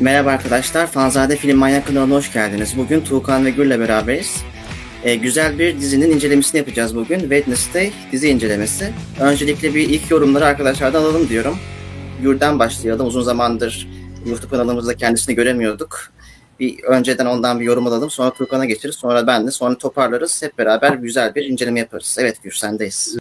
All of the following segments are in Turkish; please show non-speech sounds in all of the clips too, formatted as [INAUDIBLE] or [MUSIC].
Merhaba arkadaşlar, Fanzade Film Manyak kanalına hoş geldiniz. Bugün Tuğkan ve Gül'le beraberiz. Ee, güzel bir dizinin incelemesini yapacağız bugün. Wednesday dizi incelemesi. Öncelikle bir ilk yorumları arkadaşlardan alalım diyorum. Gül'den başlayalım. Uzun zamandır YouTube kanalımızda kendisini göremiyorduk. Bir önceden ondan bir yorum alalım. Sonra Tuğkan'a geçeriz. Sonra ben de. Sonra toparlarız. Hep beraber güzel bir inceleme yaparız. Evet sendeyiz.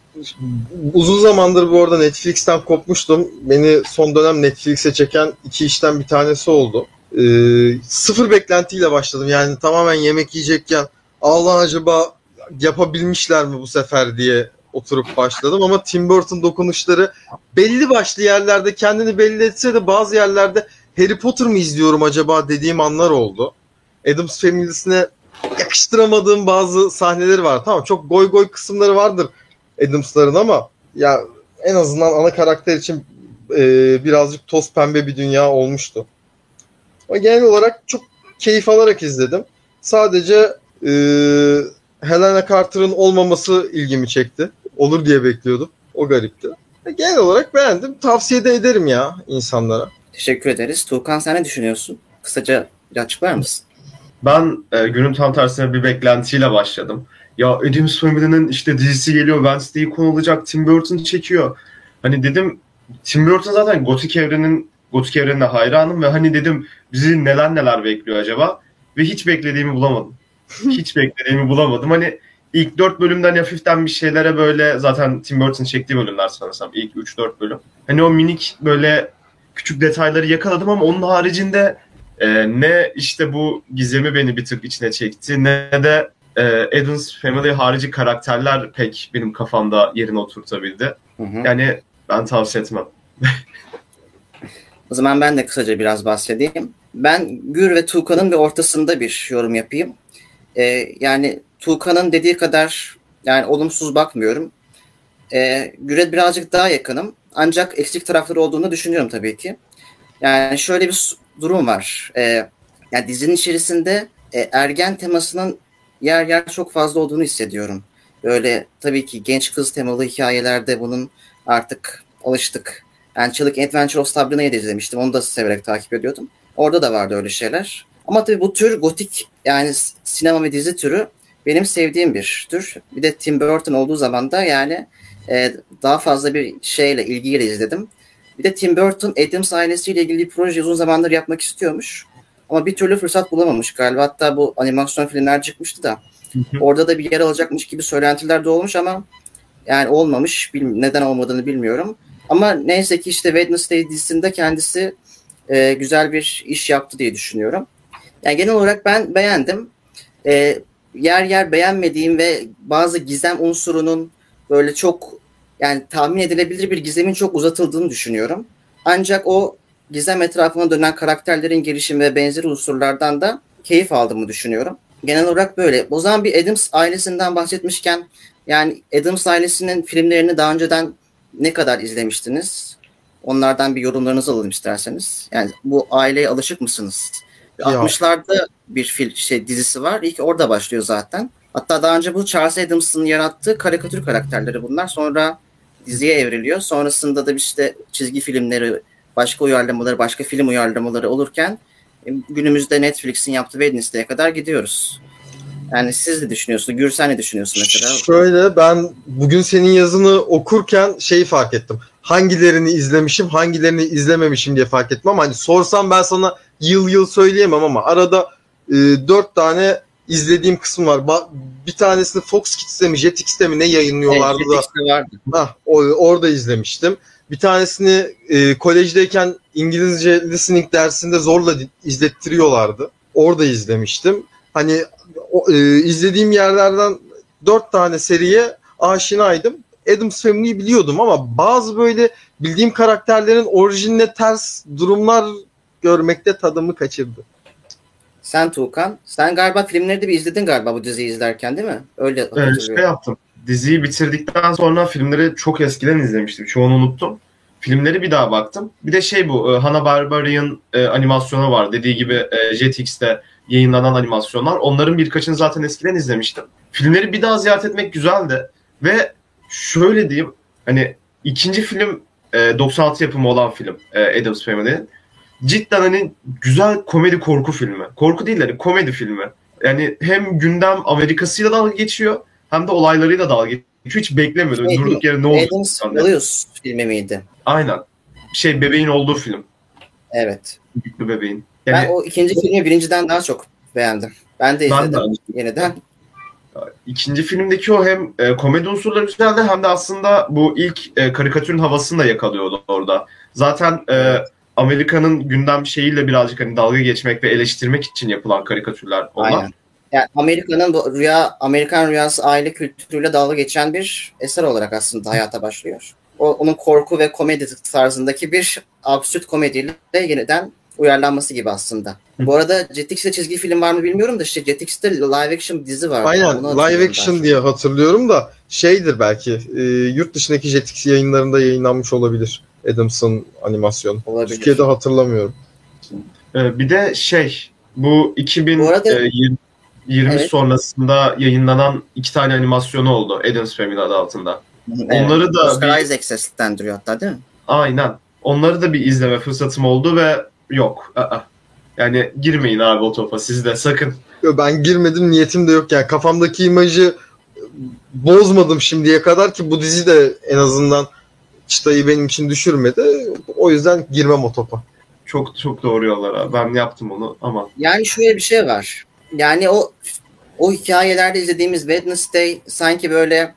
Uzun zamandır bu arada Netflix'ten kopmuştum. Beni son dönem Netflix'e çeken iki işten bir tanesi oldu. Ee, sıfır beklentiyle başladım. Yani tamamen yemek yiyecekken Allah acaba yapabilmişler mi bu sefer diye oturup başladım. Ama Tim Burton dokunuşları belli başlı yerlerde kendini belli etse de bazı yerlerde Harry Potter mı izliyorum acaba dediğim anlar oldu. Adams Family'sine yakıştıramadığım bazı sahneleri var. Tamam çok goy goy kısımları vardır Adams'ların ama ya en azından ana karakter için e, birazcık toz pembe bir dünya olmuştu. Ama genel olarak çok keyif alarak izledim. Sadece e, Helena Carter'ın olmaması ilgimi çekti. Olur diye bekliyordum. O garipti. E, genel olarak beğendim. Tavsiye de ederim ya insanlara. Teşekkür ederiz. Tuğkan sen ne düşünüyorsun? Kısaca bir açıklar mısın? Ben e, günün tam tersine bir beklentiyle başladım. Ya Adams Family'nin işte dizisi geliyor, Wednesday'i konu olacak, Tim Burton çekiyor. Hani dedim Tim Burton zaten gotik evrenin gotik evrenine hayranım ve hani dedim bizi neler neler bekliyor acaba? Ve hiç beklediğimi bulamadım. [LAUGHS] hiç beklediğimi bulamadım. Hani ilk dört bölümden hafiften bir şeylere böyle zaten Tim Burton çektiği bölümler sanırsam ilk 3-4 bölüm. Hani o minik böyle küçük detayları yakaladım ama onun haricinde e, ne işte bu gizemi beni bir tık içine çekti ne de e, Adams Family harici karakterler pek benim kafamda yerine oturtabildi. Hı hı. Yani ben tavsiye etmem. o zaman ben de kısaca biraz bahsedeyim. Ben Gür ve Tuğkan'ın bir ortasında bir yorum yapayım. Ee, yani Tuğkan'ın dediği kadar yani olumsuz bakmıyorum. Ee, Gür'e birazcık daha yakınım. Ancak eksik tarafları olduğunu düşünüyorum tabii ki. Yani şöyle bir durum var. Ee, yani dizinin içerisinde e, ergen temasının yer yer çok fazla olduğunu hissediyorum. Böyle tabii ki genç kız temalı hikayelerde bunun artık alıştık. Yani Çılık Adventure of Sabrina'yı da izlemiştim. Onu da severek takip ediyordum. Orada da vardı öyle şeyler. Ama tabii bu tür gotik yani sinema ve dizi türü benim sevdiğim bir tür. Bir de Tim Burton olduğu zaman da yani e, daha fazla bir şeyle ilgiyle izledim. Bir de Tim Burton Adams ailesiyle ilgili bir proje uzun zamandır yapmak istiyormuş. Ama bir türlü fırsat bulamamış galiba. Hatta bu animasyon filmler çıkmıştı da. Orada da bir yer alacakmış gibi söylentiler de olmuş ama yani olmamış. Neden olmadığını bilmiyorum. Ama neyse ki işte Wednesday dizisinde kendisi e, güzel bir iş yaptı diye düşünüyorum. Yani genel olarak ben beğendim. E, yer yer beğenmediğim ve bazı gizem unsurunun böyle çok yani tahmin edilebilir bir gizemin çok uzatıldığını düşünüyorum. Ancak o gizem etrafına dönen karakterlerin gelişimi ve benzeri unsurlardan da keyif aldığımı düşünüyorum. Genel olarak böyle. O zaman bir Adams ailesinden bahsetmişken yani Adams ailesinin filmlerini daha önceden ne kadar izlemiştiniz? Onlardan bir yorumlarınızı alalım isterseniz. Yani bu aileye alışık mısınız? Ya. 60'larda bir fil, şey dizisi var. İlk orada başlıyor zaten. Hatta daha önce bu Charles Adams'ın yarattığı karikatür karakterleri bunlar. Sonra diziye evriliyor. Sonrasında da işte çizgi filmleri başka uyarlamaları, başka film uyarlamaları olurken e, günümüzde Netflix'in yaptığı Wednesday'e kadar gidiyoruz. Yani siz ne düşünüyorsunuz? Gürsen ne düşünüyorsun mesela? Şöyle ben bugün senin yazını okurken şeyi fark ettim. Hangilerini izlemişim, hangilerini izlememişim diye fark ettim ama hani sorsam ben sana yıl yıl söyleyemem ama arada e, dört tane izlediğim kısım var. Ba- bir tanesini Fox Kids'te mi, Jetix'te mi ne yayınlıyorlardı evet, da. Vardı. Hah, o, orada izlemiştim. Bir tanesini e, kolejdeyken İngilizce listening dersinde zorla izlettiriyorlardı. Orada izlemiştim. Hani o, e, izlediğim yerlerden dört tane seriye aşinaydım. Adams Family'yi biliyordum ama bazı böyle bildiğim karakterlerin orijinine ters durumlar görmekte tadımı kaçırdı. Sen Tuğkan, sen galiba filmleri de bir izledin galiba bu diziyi izlerken değil mi? Öyle evet, şey yaptım diziyi bitirdikten sonra filmleri çok eskiden izlemiştim. Çoğunu unuttum. Filmleri bir daha baktım. Bir de şey bu e, Hanna Barberian e, animasyonu var. Dediği gibi e, Jetix'te yayınlanan animasyonlar. Onların birkaçını zaten eskiden izlemiştim. Filmleri bir daha ziyaret etmek güzeldi. Ve şöyle diyeyim hani ikinci film e, 96 yapımı olan film Adams Family'nin. Cidden hani güzel komedi korku filmi. Korku değil de hani komedi filmi. Yani hem gündem Amerika'sıyla dalga geçiyor hem de olaylarıyla dalga geçiyor. Hiç beklemiyordum. Şey, Durduk yere ne oldu? Williams filmi miydi? Aynen. Şey bebeğin olduğu film. Evet. Büyüklü bebeğin. Ben Yani o ikinci filmi birinciden daha çok beğendim. Ben de Ben izledim de. yeniden. ikinci filmdeki o hem e, komedi unsurları güzeldi hem de aslında bu ilk e, karikatürün havasını da yakalıyordu orada. Zaten e, Amerika'nın gündem şeyiyle birazcık hani dalga geçmek ve eleştirmek için yapılan karikatürler onlar. Aynen. Yani Amerika'nın bu rüya, Amerikan rüyası aile kültürüyle dalga geçen bir eser olarak aslında hayata başlıyor. O, onun korku ve komedi tarzındaki bir absürt komediyle yeniden uyarlanması gibi aslında. Bu arada Jetix'te çizgi film var mı bilmiyorum da işte Jetix'te live action dizi var. Aynen live ben. action diye hatırlıyorum da şeydir belki e, yurt dışındaki Jetix yayınlarında yayınlanmış olabilir Adams'ın animasyonu. Olabilir. Türkiye'de hatırlamıyorum. E, bir de şey bu 2020 Bu arada- Evet. sonrasında yayınlanan iki tane animasyonu oldu Adams Family adı altında. Evet. Onları da Oscar bir- Isaac seslendiriyor hatta değil mi? Aynen. Onları da bir izleme fırsatım oldu ve yok. Aa. Yani girmeyin abi o topa siz de sakın. Yo, Ben girmedim niyetim de yok yani kafamdaki imajı bozmadım şimdiye kadar ki bu dizi de en azından çıtayı benim için düşürmedi. O yüzden girmem o topa. Çok çok doğru yollar abi. Ben yaptım onu ama Yani şöyle bir şey var. Yani o o hikayelerde izlediğimiz Wednesday sanki böyle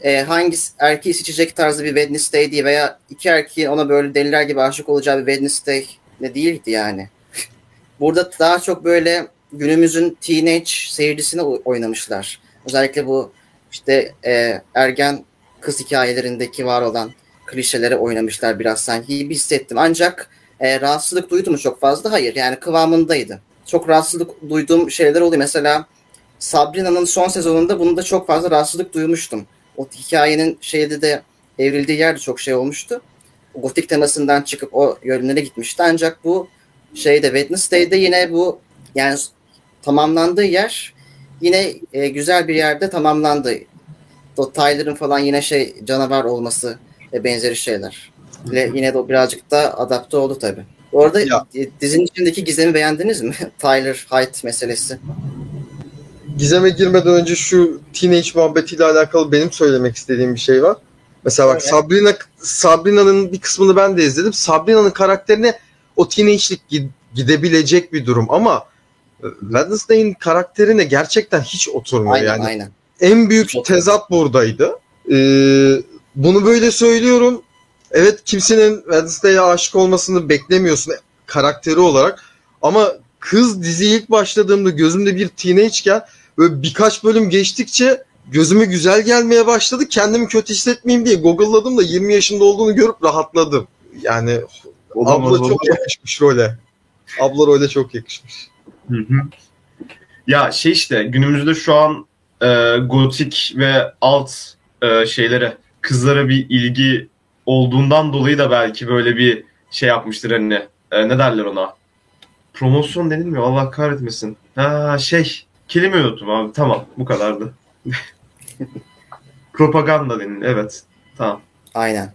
e, hangi erkeği seçecek tarzı bir Wednesday değil veya iki erkeğin ona böyle deliler gibi aşık olacağı bir Wednesday de değildi yani. [LAUGHS] Burada daha çok böyle günümüzün teenage seyircisine oy- oynamışlar. Özellikle bu işte e, ergen kız hikayelerindeki var olan klişelere oynamışlar biraz sanki gibi hissettim. Ancak e, rahatsızlık duydum mu çok fazla? Hayır yani kıvamındaydı. Çok rahatsızlık duyduğum şeyler oluyor. Mesela Sabrina'nın son sezonunda bunu da çok fazla rahatsızlık duymuştum. O hikayenin şeyde de evrildiği yerde çok şey olmuştu. Gotik temasından çıkıp o yönlere gitmişti. Ancak bu şeyde Wednesday'de yine bu yani tamamlandığı yer yine e, güzel bir yerde tamamlandı. O Tyler'ın falan yine şey canavar olması ve benzeri şeyler. Ve yine de birazcık da adapte oldu tabii. Bu arada Ya. e, dizinin içindeki gizemi beğendiniz mi? [LAUGHS] Tyler Hyde meselesi. Gizeme girmeden önce şu teenage muhabbetiyle alakalı benim söylemek istediğim bir şey var. Mesela bak Evet. Sabrina Sabrina'nın bir kısmını ben de izledim. Sabrina'nın karakterine o teenage'lik gi- gidebilecek bir durum ama e, Wednesday'in karakterine gerçekten hiç oturmuyor Aynen yani. aynen. En büyük tezat buradaydı. Ee, bunu böyle söylüyorum. Evet kimsenin Wednesday'e aşık olmasını beklemiyorsun karakteri olarak. Ama kız diziye ilk başladığımda gözümde bir teenage'ken böyle birkaç bölüm geçtikçe gözüme güzel gelmeye başladı. Kendimi kötü hissetmeyeyim diye Google'ladım da 20 yaşında olduğunu görüp rahatladım. Yani Olamaz, abla çok olamaz. yakışmış role. Abla role çok yakışmış. Hı hı. Ya şey işte günümüzde şu an e, gotik ve alt e, şeylere kızlara bir ilgi olduğundan dolayı da belki böyle bir şey yapmıştır hani e, ne derler ona promosyon denilmiyor Allah kahretmesin ha şey kelime unuttum abi tamam bu kadardı [LAUGHS] propaganda denil evet tamam Aynen.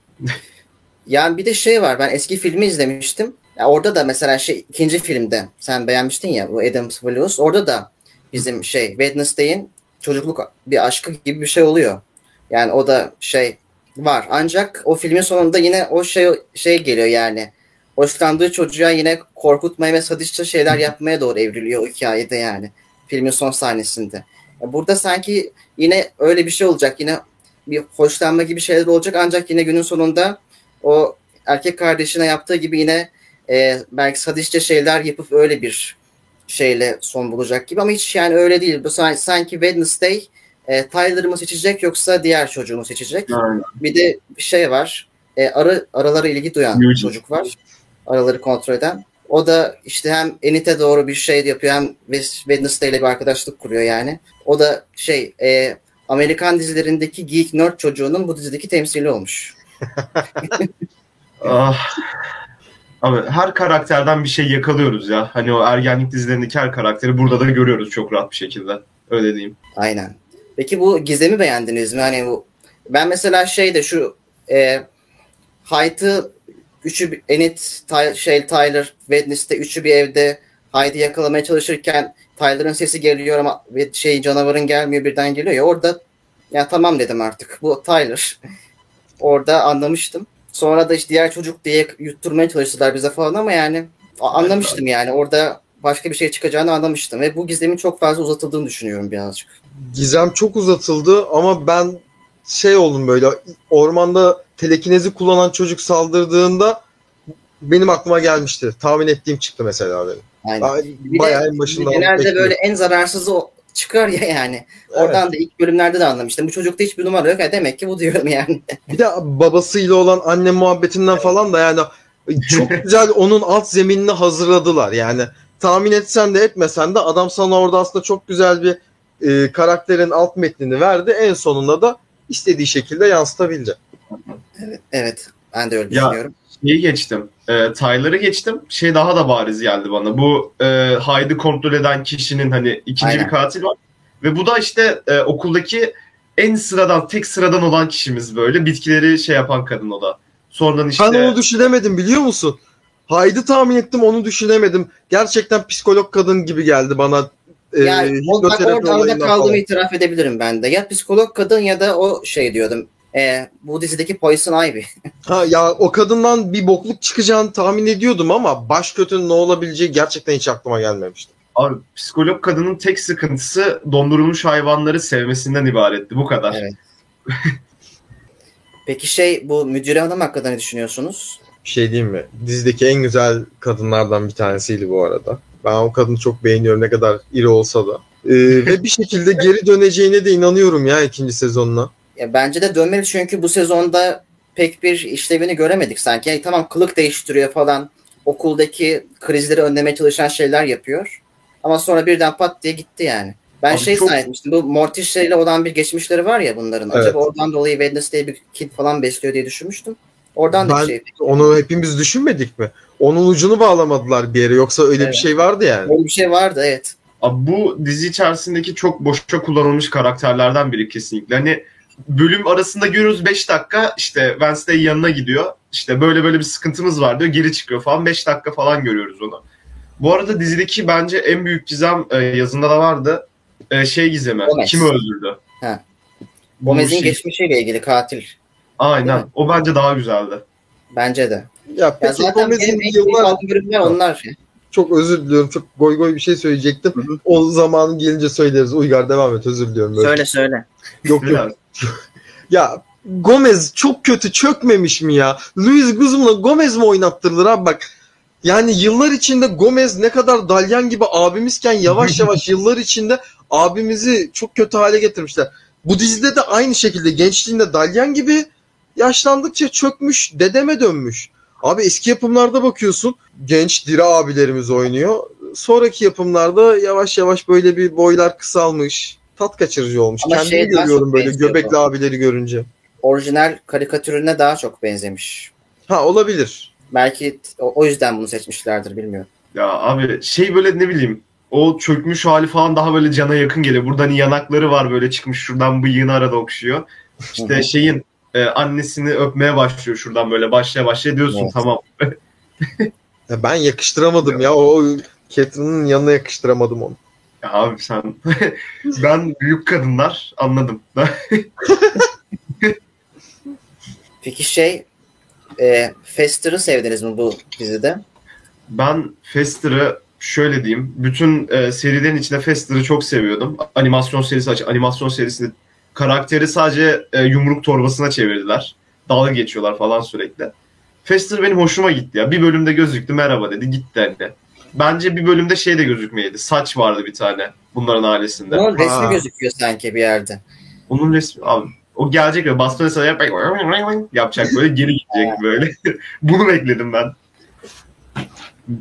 yani bir de şey var. Ben eski filmi izlemiştim. Ya orada da mesela şey ikinci filmde sen beğenmiştin ya bu Adam Williams. Orada da bizim şey Wednesday'in çocukluk bir aşkı gibi bir şey oluyor. Yani o da şey var. Ancak o filmin sonunda yine o şey şey geliyor yani. Hoşlandığı çocuğa yine korkutmaya ve sadistçe şeyler yapmaya doğru evriliyor o hikayede yani. Filmin son sahnesinde. Burada sanki yine öyle bir şey olacak. Yine bir hoşlanma gibi şeyler olacak ancak yine günün sonunda o erkek kardeşine yaptığı gibi yine e, belki sadistçe şeyler yapıp öyle bir şeyle son bulacak gibi ama hiç yani öyle değil. Bu san- sanki Wednesday e, Tyler'ı mı seçecek yoksa diğer çocuğu mu seçecek? yani, Bir de bir şey var. E, ara, aralara ilgi duyan Eugene. çocuk var. Araları kontrol eden. O da işte hem Enid'e doğru bir şey yapıyor hem Wednesday ile bir arkadaşlık kuruyor yani. O da şey e, Amerikan dizilerindeki geek nerd çocuğunun bu dizideki temsili olmuş. [LAUGHS] ah. Abi her karakterden bir şey yakalıyoruz ya. Hani o ergenlik dizilerindeki her karakteri burada da görüyoruz çok rahat bir şekilde. Öyle diyeyim. Aynen. Peki bu gizemi beğendiniz mi? Hani bu ben mesela şeyde şu e, Hyde'ı üçü Enid, Ty, şey, Tyler, Wednesday üçü bir evde Haydi yakalamaya çalışırken Tyler'ın sesi geliyor ama şey canavarın gelmiyor birden geliyor ya orada ya tamam dedim artık bu Tyler. [LAUGHS] orada anlamıştım. Sonra da işte diğer çocuk diye yutturmaya çalıştılar bize falan ama yani anlamıştım yani orada başka bir şey çıkacağını anlamıştım ve bu gizlemin çok fazla uzatıldığını düşünüyorum birazcık. Gizem çok uzatıldı ama ben şey oldum böyle ormanda telekinezi kullanan çocuk saldırdığında benim aklıma gelmişti. Tahmin ettiğim çıktı mesela benim. Aynen. Bayağı en başında. Genelde bekliyorum. böyle en zararsızı çıkar ya yani. Oradan evet. da ilk bölümlerde de anlamıştım. Bu çocukta hiçbir numara yok. Demek ki bu diyorum yani. [LAUGHS] Bir de babasıyla olan anne muhabbetinden evet. falan da yani çok güzel onun alt zeminini hazırladılar. Yani tahmin etsen de etmesen de adam sana orada aslında çok güzel bir e, karakterin alt metnini verdi. En sonunda da istediği şekilde yansıtabildi. Evet, evet. Ben de öyle ya, düşünüyorum. Şeyi geçtim. E, Tyler'ı geçtim. Şey daha da bariz geldi bana. Bu e, Hyde'ı kontrol eden kişinin hani ikinci Aynen. bir katil var. Ve bu da işte e, okuldaki en sıradan, tek sıradan olan kişimiz böyle. Bitkileri şey yapan kadın o da. Sonradan işte... Ben onu düşünemedim biliyor musun? Haydi tahmin ettim onu düşünemedim. Gerçekten psikolog kadın gibi geldi bana. Ee, yani o, bak orada kaldığımı itiraf edebilirim ben de. Ya psikolog kadın ya da o şey diyordum. E, bu dizideki Poison Ivy. [LAUGHS] ha ya o kadından bir bokluk çıkacağını tahmin ediyordum ama baş kötünün ne olabileceği gerçekten hiç aklıma gelmemişti. Abi psikolog kadının tek sıkıntısı dondurulmuş hayvanları sevmesinden ibaretti. Bu kadar. Evet. Peki şey bu müdüre hanım hakkında ne düşünüyorsunuz? Bir şey diyeyim mi? Dizideki en güzel kadınlardan bir tanesiydi bu arada. Ben o kadını çok beğeniyorum ne kadar iri olsa da. Ee, ve bir şekilde geri döneceğine de inanıyorum ya ikinci sezonuna. Ya bence de dönmeli çünkü bu sezonda pek bir işlevini göremedik sanki. Yani tamam kılık değiştiriyor falan. Okuldaki krizleri önlemeye çalışan şeyler yapıyor. Ama sonra birden pat diye gitti yani. Ben Abi şey çok... zannetmiştim. Bu Morticia ile olan bir geçmişleri var ya bunların. Evet. Acaba oradan dolayı Wednesday bir kid falan besliyor diye düşünmüştüm. Oradan da bir şey. Onu hepimiz düşünmedik mi? Onun ucunu bağlamadılar bir yere. Yoksa öyle evet. bir şey vardı yani. Öyle bir şey vardı evet. Abi bu dizi içerisindeki çok boşa kullanılmış karakterlerden biri kesinlikle. Hani bölüm arasında görüyoruz 5 dakika işte Wednesday yanına gidiyor. İşte böyle böyle bir sıkıntımız var diyor. Geri çıkıyor falan. 5 dakika falan görüyoruz onu. Bu arada dizideki bence en büyük gizem e, yazında da vardı. E, şey gizemi. Gomez. Kim öldürdü? Ha. Gomez'in şey... geçmişiyle ilgili katil. Aynen. O bence daha güzeldi. Bence de. Ya, peki ya zaten Gomez'in yıllar... onlar. Çok özür diliyorum. Çok goy goy bir şey söyleyecektim. Hı hı. O zamanı gelince söyleriz. Uygar devam et. Özür diliyorum. Böyle. Söyle söyle. Yok yok. [LAUGHS] ya Gomez çok kötü çökmemiş mi ya? Luis Guzman'la Gomez mi oynattırılır abi bak. Yani yıllar içinde Gomez ne kadar dalyan gibi abimizken yavaş [LAUGHS] yavaş yıllar içinde abimizi çok kötü hale getirmişler. Bu dizide de aynı şekilde gençliğinde dalyan gibi yaşlandıkça çökmüş, dedeme dönmüş. Abi eski yapımlarda bakıyorsun genç diri abilerimiz oynuyor. Sonraki yapımlarda yavaş yavaş böyle bir boylar kısalmış. Tat kaçırıcı olmuş. Ama Kendimi şey görüyorum böyle göbekli abileri görünce. Orijinal karikatürüne daha çok benzemiş. Ha olabilir. Belki o yüzden bunu seçmişlerdir bilmiyorum. Ya abi şey böyle ne bileyim o çökmüş hali falan daha böyle cana yakın geliyor. Buradan yanakları var böyle çıkmış şuradan bıyığını arada okşuyor. İşte şeyin e, annesini öpmeye başlıyor şuradan böyle başlaya başlaya diyorsun evet. tamam. [LAUGHS] ya ben yakıştıramadım ya o Catherine'ın yanına yakıştıramadım onu. Ya abi sen [LAUGHS] ben büyük kadınlar anladım. [LAUGHS] Peki şey e, Fester'ı sevdiniz mi bu dizide? Ben Fester'ı şöyle diyeyim. Bütün e, serilerin içinde Fester'ı çok seviyordum. Animasyon serisi aç animasyon serisinde karakteri sadece e, yumruk torbasına çevirdiler. Dalga geçiyorlar falan sürekli. Fester benim hoşuma gitti ya. Bir bölümde gözüktü merhaba dedi gitti hani. Bence bir bölümde şey de gözükmeydi. Saç vardı bir tane bunların ailesinde. Onun resmi Aa. gözüküyor sanki bir yerde. Onun resmi abi o gelecek ve bastonu sana yap, yapacak böyle geri gidecek [LAUGHS] böyle. [LAUGHS] Bunu bekledim ben.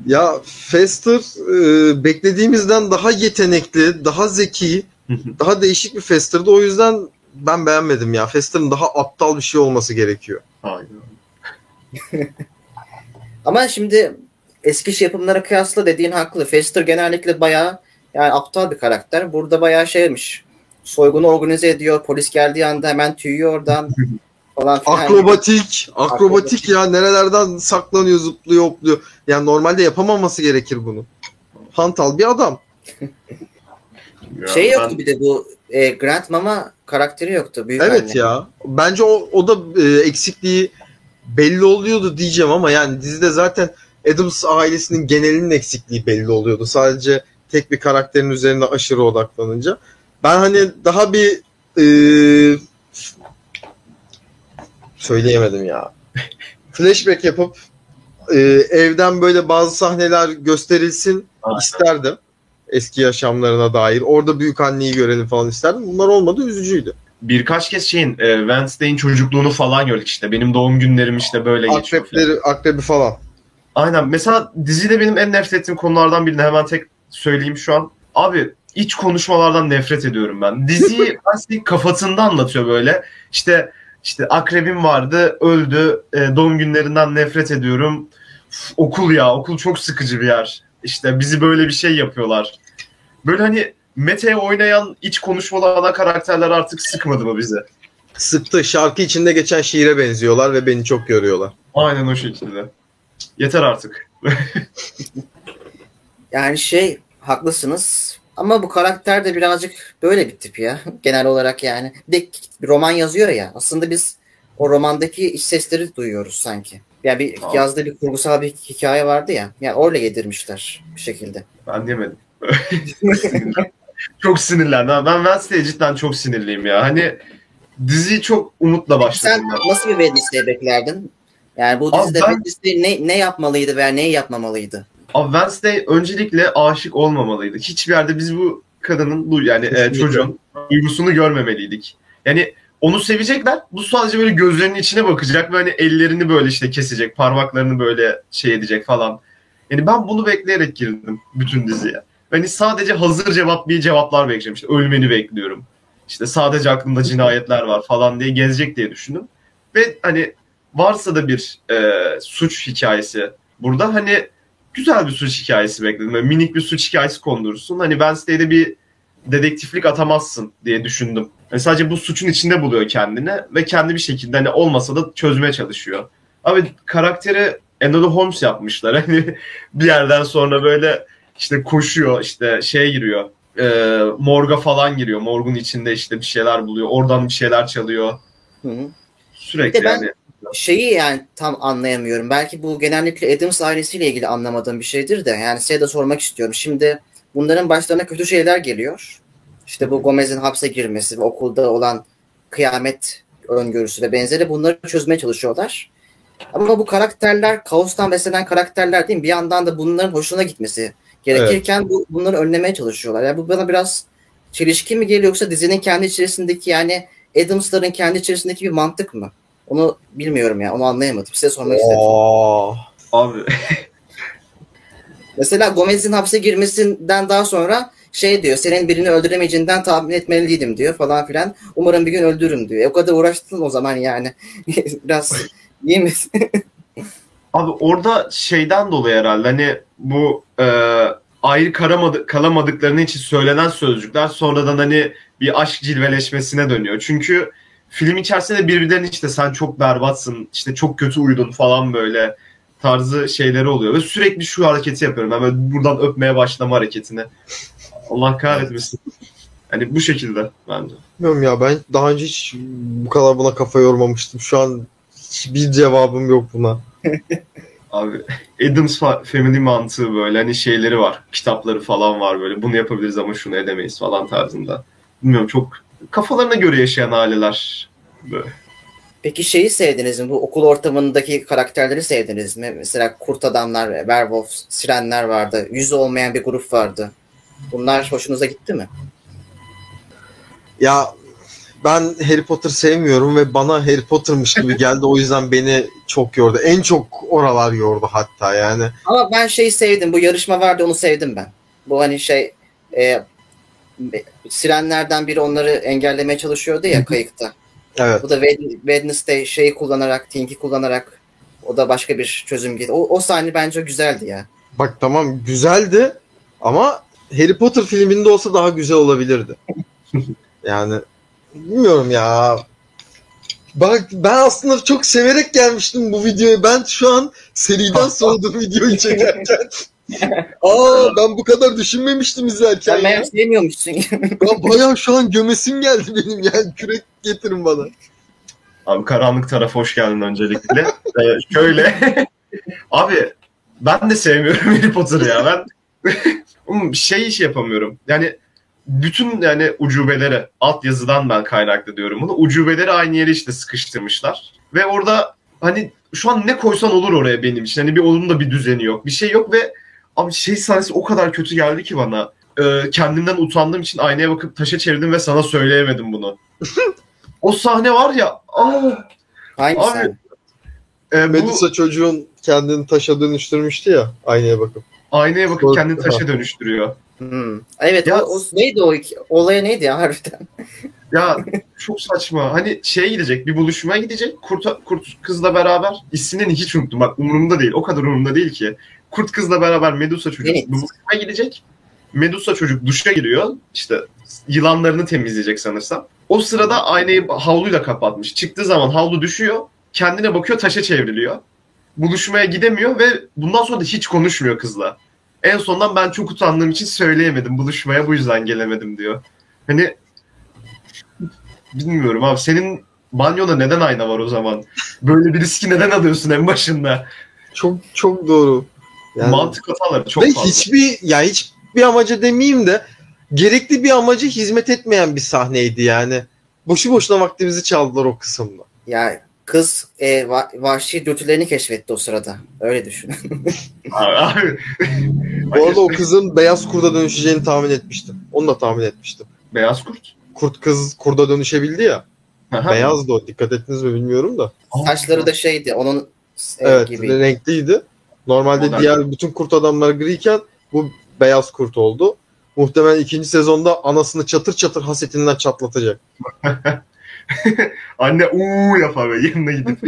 Ya Fester e, beklediğimizden daha yetenekli, daha zeki, daha değişik bir Fester'dı. O yüzden ben beğenmedim ya. Fester'ın daha aptal bir şey olması gerekiyor. Aynen. [LAUGHS] Ama şimdi eski şey yapımlara kıyasla dediğin haklı. Fester genellikle bayağı yani aptal bir karakter. Burada bayağı şeymiş. Soygunu organize ediyor. Polis geldiği anda hemen tüyüyor oradan. [LAUGHS] falan filan. Akrobatik, akrobatik ya nerelerden saklanıyor, zıplıyor, hopluyor. Yani normalde yapamaması gerekir bunu. Hantal bir adam. [LAUGHS] Bilmiyorum. Şey Ben- yoktu bir de bu e, Grant Mama karakteri yoktu. Büyük Evet anne. ya. Bence o, o da e, eksikliği belli oluyordu diyeceğim ama yani dizide zaten Adams ailesinin genelinin eksikliği belli oluyordu. Sadece tek bir karakterin üzerine aşırı odaklanınca. Ben hani daha bir e, söyleyemedim ya. [LAUGHS] Flashback yapıp e, evden böyle bazı sahneler gösterilsin isterdim. Eski yaşamlarına dair. Orada büyük anneyi görelim falan isterdim. Bunlar olmadı üzücüydü. birkaç kez şeyin e, Wednesday'in çocukluğunu falan gördük işte. Benim doğum günlerim işte böyle geçiyor. falan. Akrepleri, akrebi falan. Aynen. Mesela dizide benim en nefret ettiğim konulardan birini hemen tek söyleyeyim şu an. Abi iç konuşmalardan nefret ediyorum ben. Diziyi [LAUGHS] Wednesday kafasında anlatıyor böyle. İşte işte akrebim vardı, öldü. e, doğum günlerinden nefret ediyorum. Uf, okul ya, okul çok sıkıcı bir yer. İşte bizi böyle bir şey yapıyorlar. Böyle hani Mete'ye oynayan iç konuşmalı ana karakterler artık sıkmadı mı bize? Sıktı. Şarkı içinde geçen şiire benziyorlar ve beni çok yoruyorlar. Aynen o şekilde. Yeter artık. [LAUGHS] Yani şey haklısınız. Ama bu karakter de birazcık böyle bir tip ya. [LAUGHS] Genel olarak yani. Bir de bir roman yazıyor ya. Aslında biz o romandaki iç sesleri duyuyoruz sanki. Yani bir Aa. yazdığı bir kurgusal bir hikaye vardı ya. Yani orada yedirmişler bir şekilde. Ben yemedim. Sinirlendim. [LAUGHS] çok sinirlendim. Ben Wednesday'e cidden çok sinirliyim ya. Hani diziyi çok umutla başladım. Sen ben. nasıl bir Wednesday beklerdin? Yani bu Abi dizide ben- Wednesday ne, ne yapmalıydı veya neyi yapmamalıydı? Abi Wednesday öncelikle aşık olmamalıydı. Hiçbir yerde biz bu kadının, bu yani e, çocuğun duygusunu görmemeliydik. Yani onu sevecekler. Bu sadece böyle gözlerinin içine bakacak ve hani ellerini böyle işte kesecek, parmaklarını böyle şey edecek falan. Yani ben bunu bekleyerek girdim bütün diziye. Hani sadece hazır cevap bir cevaplar bekleyeceğim. İşte ölmeni bekliyorum. İşte sadece aklımda cinayetler var falan diye gezecek diye düşündüm. Ve hani varsa da bir e, suç hikayesi burada hani güzel bir suç hikayesi bekledim. Böyle minik bir suç hikayesi kondurursun. Hani Wednesday'de bir dedektiflik atamazsın diye düşündüm. Yani sadece bu suçun içinde buluyor kendini ve kendi bir şekilde hani olmasa da çözmeye çalışıyor. Abi karakteri Enola Holmes yapmışlar. [LAUGHS] Hani bir yerden sonra böyle işte koşuyor işte şeye giriyor. E, morga falan giriyor. Morgun içinde işte bir şeyler buluyor. Oradan bir şeyler çalıyor. Hı hı. Sürekli ben- yani. şeyi yani tam anlayamıyorum. Belki bu genellikle Adams ailesiyle ilgili anlamadığım bir şeydir de yani size de sormak istiyorum. Şimdi bunların başlarına kötü şeyler geliyor. İşte bu Gomez'in hapse girmesi okulda olan kıyamet öngörüsü ve benzeri bunları çözmeye çalışıyorlar. Ama bu karakterler kaostan beslenen karakterler değil mi? Bir yandan da bunların hoşuna gitmesi gerekirken bu, bunları önlemeye çalışıyorlar. Yani bu bana biraz çelişki mi geliyor yoksa dizinin kendi içerisindeki yani Adams'ların kendi içerisindeki bir mantık mı? Onu bilmiyorum ya. Onu anlayamadım. Size sormak istedim. Aa, Abi [LAUGHS] Mesela Gomez'in hapse girmesinden daha sonra şey diyor. Senin birini öldüremeyeceğinden tahmin etmeliydim diyor falan filan. Umarım bir gün öldürürüm diyor. E, o kadar uğraştın o zaman yani. [LAUGHS] Biraz iyi mi? [LAUGHS] Abi orada şeyden dolayı herhalde hani bu e, ayrı karamadı, kalamadıklarını için söylenen sözcükler sonradan hani bir aşk cilveleşmesine dönüyor. Çünkü film içerisinde birbirlerinin işte sen çok berbatsın, işte çok kötü uyudun falan böyle tarzı şeyleri oluyor. Ve sürekli şu hareketi yapıyorum. Ben böyle buradan öpmeye başlama hareketini. Allah kahretmesin. Hani bu şekilde bence. bilmiyorum ya ben daha önce hiç bu kadar buna kafa yormamıştım. Şu an hiçbir cevabım yok buna. [LAUGHS] Abi Adams Fa- Family mantığı böyle hani şeyleri var. Kitapları falan var böyle. Bunu yapabiliriz ama şunu edemeyiz falan tarzında. Bilmiyorum çok kafalarına göre yaşayan aileler. Böyle. Peki şeyi sevdiniz mi? Bu okul ortamındaki karakterleri sevdiniz mi? Mesela kurt adamlar, werewolf, sirenler vardı. Yüzü olmayan bir grup vardı. Bunlar hoşunuza gitti mi? Ya ben Harry Potter sevmiyorum ve bana Harry Potter'mış gibi [LAUGHS] geldi. O yüzden beni çok yordu. En çok oralar yordu hatta yani. Ama ben şeyi sevdim. Bu yarışma vardı onu sevdim ben. Bu hani şey e, sirenlerden biri onları engellemeye çalışıyordu ya kayıkta. Evet. Bu da Wed- Wednesday şeyi kullanarak, Think'i kullanarak o da başka bir çözüm getirdi. O, o sahne bence güzeldi ya. Bak tamam güzeldi ama Harry Potter filminde olsa daha güzel olabilirdi. [LAUGHS] yani bilmiyorum ya. Bak ben aslında çok severek gelmiştim bu videoya. Ben şu an seriden [LAUGHS] soğudum videoyu çekerken. [LAUGHS] Aa ben bu kadar düşünmemiştim izlerken. Sen ya. meğer sevmiyormuşsun. Ben bayağı şu an gömesim geldi benim yani kürek getirin bana. Abi karanlık tarafa hoş geldin öncelikle. [LAUGHS] Ee, şöyle. [LAUGHS] Abi ben de sevmiyorum [LAUGHS] Harry Potter'ı ya. Ben şey iş yapamıyorum. Yani bütün yani ucubeleri alt yazıdan ben kaynaklı diyorum bunu. Ucubeleri aynı yere işte sıkıştırmışlar. Ve orada hani şu an ne koysan olur oraya benim için. Hani bir onun da bir düzeni yok. Bir şey yok ve abi şey sahnesi o kadar kötü geldi ki bana. Ee, kendimden utandığım için aynaya bakıp taşa çevirdim ve sana söyleyemedim bunu. [LAUGHS] o sahne var ya. Aa, Hangisi? Abi, e, bu Medusa çocuğun kendini taşa dönüştürmüştü ya aynaya bakıp. aynaya bakıp Kork- kendini taşa dönüştürüyor. Hmm. Evet Ya- o, o neydi o olaya neydi ya harbiden? Ya çok saçma. Hani şeye gidecek, bir buluşmaya gidecek. Kurt, kurt kızla beraber. İsmini hiç unuttum. Bak umurumda değil. O kadar umurumda değil ki. Kurt kızla beraber Medusa çocuk Evet. gidecek. Medusa çocuk duşa giriyor. İşte yılanlarını temizleyecek sanırsam. O sırada aynayı havluyla kapatmış. Çıktığı zaman havlu düşüyor. Kendine bakıyor taşa çevriliyor. Buluşmaya gidemiyor ve bundan sonra da hiç konuşmuyor kızla. En sondan ben çok utandığım için söyleyemedim. Buluşmaya bu yüzden gelemedim diyor. Hani bilmiyorum abi senin banyonda neden ayna var o zaman? Böyle bir riski neden alıyorsun en başında? Çok çok doğru. Yani, Mantık hataları çok ve fazla. hiçbir ya hiçbir amaca demeyeyim de gerekli bir amaca hizmet etmeyen bir sahneydi yani. Boşu boşuna vaktimizi çaldılar o kısımda. Ya kız e, va- vahşi dürtülerini keşfetti o sırada. Öyle düşün. [LAUGHS] Abi, abi. Bu arada o kızın beyaz kurda dönüşeceğini tahmin etmiştim. Onu da tahmin etmiştim. Beyaz kurt. Kurt kız kurda dönüşebildi ya. Beyazdı o. Dikkat ettiniz mi bilmiyorum da. Saçları da şeydi onun e, Evet gibi. renkliydi. Normalde Modern. diğer bütün kurt adamlar griyken bu beyaz kurt oldu. Muhtemelen ikinci sezonda anasını çatır çatır hasetinden çatlatacak. [LAUGHS] Anne uuu yapar ve yanına gidip.